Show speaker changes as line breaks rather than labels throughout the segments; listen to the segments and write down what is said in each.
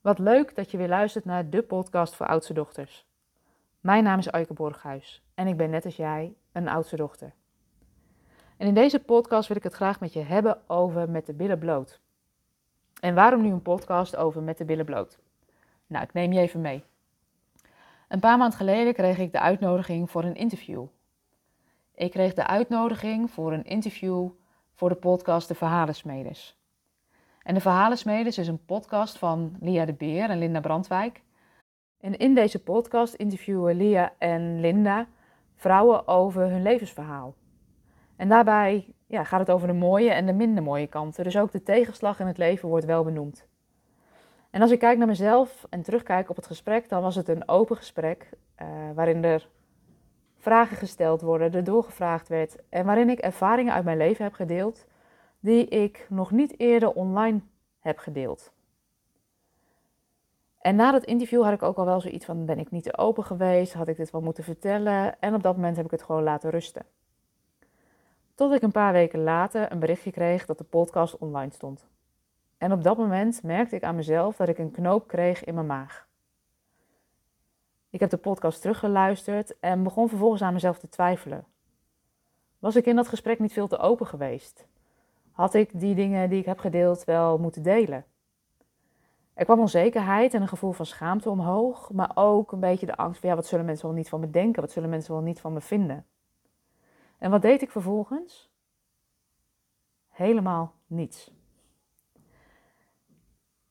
Wat leuk dat je weer luistert naar de podcast voor oudste dochters. Mijn naam is Aike Borghuis en ik ben net als jij een oudste dochter. En in deze podcast wil ik het graag met je hebben over met de billen bloot. En waarom nu een podcast over met de billen bloot? Nou, ik neem je even mee. Een paar maanden geleden kreeg ik de uitnodiging voor een interview. Ik kreeg de uitnodiging voor een interview voor de podcast De Verhalensmeders. En de Verhalensmeders is een podcast van Lia de Beer en Linda Brandwijk. En in deze podcast interviewen Lia en Linda vrouwen over hun levensverhaal. En daarbij ja, gaat het over de mooie en de minder mooie kanten. Dus ook de tegenslag in het leven wordt wel benoemd. En als ik kijk naar mezelf en terugkijk op het gesprek, dan was het een open gesprek uh, waarin er vragen gesteld worden, er doorgevraagd werd en waarin ik ervaringen uit mijn leven heb gedeeld die ik nog niet eerder online heb gedeeld. En na dat interview had ik ook al wel zoiets van: ben ik niet te open geweest? Had ik dit wel moeten vertellen? En op dat moment heb ik het gewoon laten rusten. Tot ik een paar weken later een berichtje kreeg dat de podcast online stond. En op dat moment merkte ik aan mezelf dat ik een knoop kreeg in mijn maag. Ik heb de podcast teruggeluisterd en begon vervolgens aan mezelf te twijfelen. Was ik in dat gesprek niet veel te open geweest? Had ik die dingen die ik heb gedeeld wel moeten delen? Er kwam onzekerheid en een gevoel van schaamte omhoog, maar ook een beetje de angst van ja, wat zullen mensen wel niet van me denken? Wat zullen mensen wel niet van me vinden? En wat deed ik vervolgens? Helemaal niets.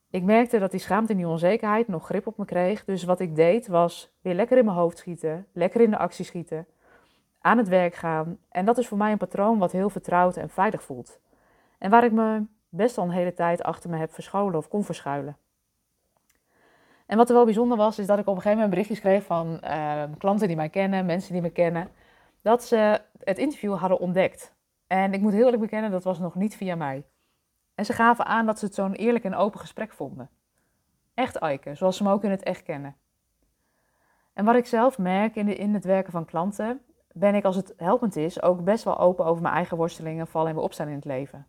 Ik merkte dat die schaamte en die onzekerheid nog grip op me kreeg. Dus wat ik deed was weer lekker in mijn hoofd schieten, lekker in de actie schieten, aan het werk gaan. En dat is voor mij een patroon wat heel vertrouwd en veilig voelt. En waar ik me best al een hele tijd achter me heb verscholen of kon verschuilen. En wat er wel bijzonder was, is dat ik op een gegeven moment berichtjes kreeg van uh, klanten die mij kennen, mensen die me kennen, dat ze het interview hadden ontdekt. En ik moet heel eerlijk bekennen, dat was nog niet via mij. En ze gaven aan dat ze het zo'n eerlijk en open gesprek vonden. Echt Eike, zoals ze me ook in het echt kennen. En wat ik zelf merk in, in het werken van klanten, ben ik als het helpend is ook best wel open over mijn eigen worstelingen, vallen en weer opstaan in het leven.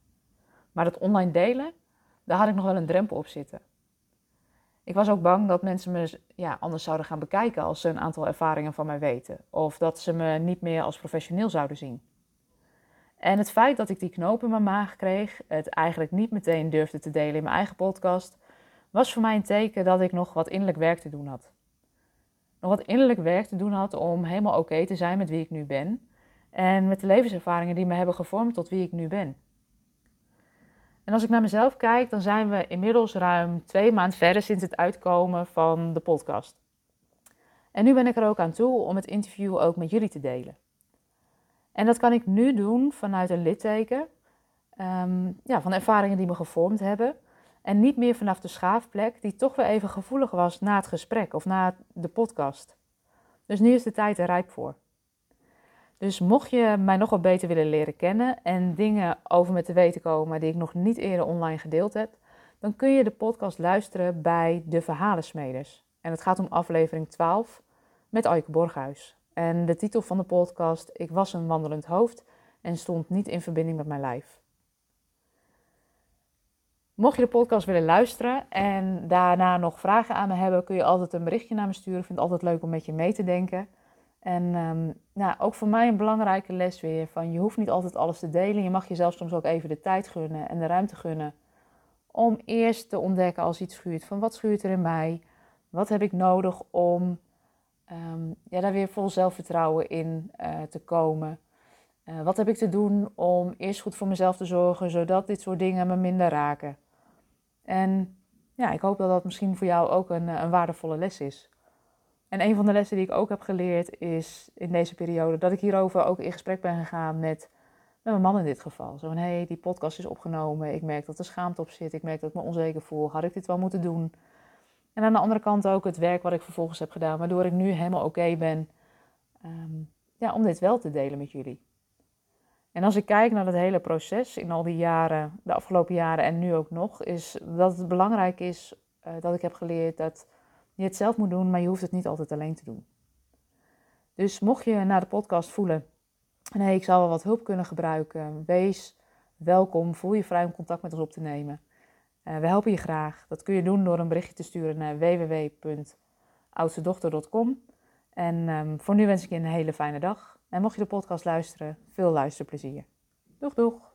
Maar dat online delen, daar had ik nog wel een drempel op zitten. Ik was ook bang dat mensen me ja, anders zouden gaan bekijken als ze een aantal ervaringen van mij weten. Of dat ze me niet meer als professioneel zouden zien. En het feit dat ik die knoop in mijn maag kreeg, het eigenlijk niet meteen durfde te delen in mijn eigen podcast, was voor mij een teken dat ik nog wat innerlijk werk te doen had. Nog wat innerlijk werk te doen had om helemaal oké te zijn met wie ik nu ben en met de levenservaringen die me hebben gevormd tot wie ik nu ben. En als ik naar mezelf kijk, dan zijn we inmiddels ruim twee maanden verder sinds het uitkomen van de podcast. En nu ben ik er ook aan toe om het interview ook met jullie te delen. En dat kan ik nu doen vanuit een litteken, um, ja, van ervaringen die me gevormd hebben. En niet meer vanaf de schaafplek, die toch weer even gevoelig was na het gesprek of na de podcast. Dus nu is de tijd er rijp voor. Dus mocht je mij nog wat beter willen leren kennen en dingen over me te weten komen die ik nog niet eerder online gedeeld heb, dan kun je de podcast luisteren bij De Verhalensmeders. En het gaat om aflevering 12 met Aike Borghuis. En de titel van de podcast: Ik was een wandelend hoofd en stond niet in verbinding met mijn lijf. Mocht je de podcast willen luisteren en daarna nog vragen aan me hebben, kun je altijd een berichtje naar me sturen. Ik vind het altijd leuk om met je mee te denken. En um, nou, ook voor mij een belangrijke les weer: van je hoeft niet altijd alles te delen. Je mag jezelf soms ook even de tijd gunnen en de ruimte gunnen om eerst te ontdekken als iets schuurt. Van wat schuurt er in mij? Wat heb ik nodig om um, ja, daar weer vol zelfvertrouwen in uh, te komen? Uh, wat heb ik te doen om eerst goed voor mezelf te zorgen, zodat dit soort dingen me minder raken? En ja, ik hoop dat dat misschien voor jou ook een, een waardevolle les is. En een van de lessen die ik ook heb geleerd is in deze periode dat ik hierover ook in gesprek ben gegaan met, met mijn man in dit geval. Zo van, hé, hey, die podcast is opgenomen, ik merk dat er schaamte op zit, ik merk dat ik me onzeker voel, had ik dit wel moeten doen? En aan de andere kant ook het werk wat ik vervolgens heb gedaan, waardoor ik nu helemaal oké ben um, ja, om dit wel te delen met jullie. En als ik kijk naar dat hele proces in al die jaren, de afgelopen jaren en nu ook nog, is dat het belangrijk is uh, dat ik heb geleerd dat je het zelf moet doen, maar je hoeft het niet altijd alleen te doen. Dus mocht je na de podcast voelen, nee, ik zou wel wat hulp kunnen gebruiken, wees welkom, voel je vrij om contact met ons op te nemen. Eh, we helpen je graag. Dat kun je doen door een berichtje te sturen naar www.oudstedochter.com. En ehm, voor nu wens ik je een hele fijne dag. En mocht je de podcast luisteren, veel luisterplezier. Doeg, doeg!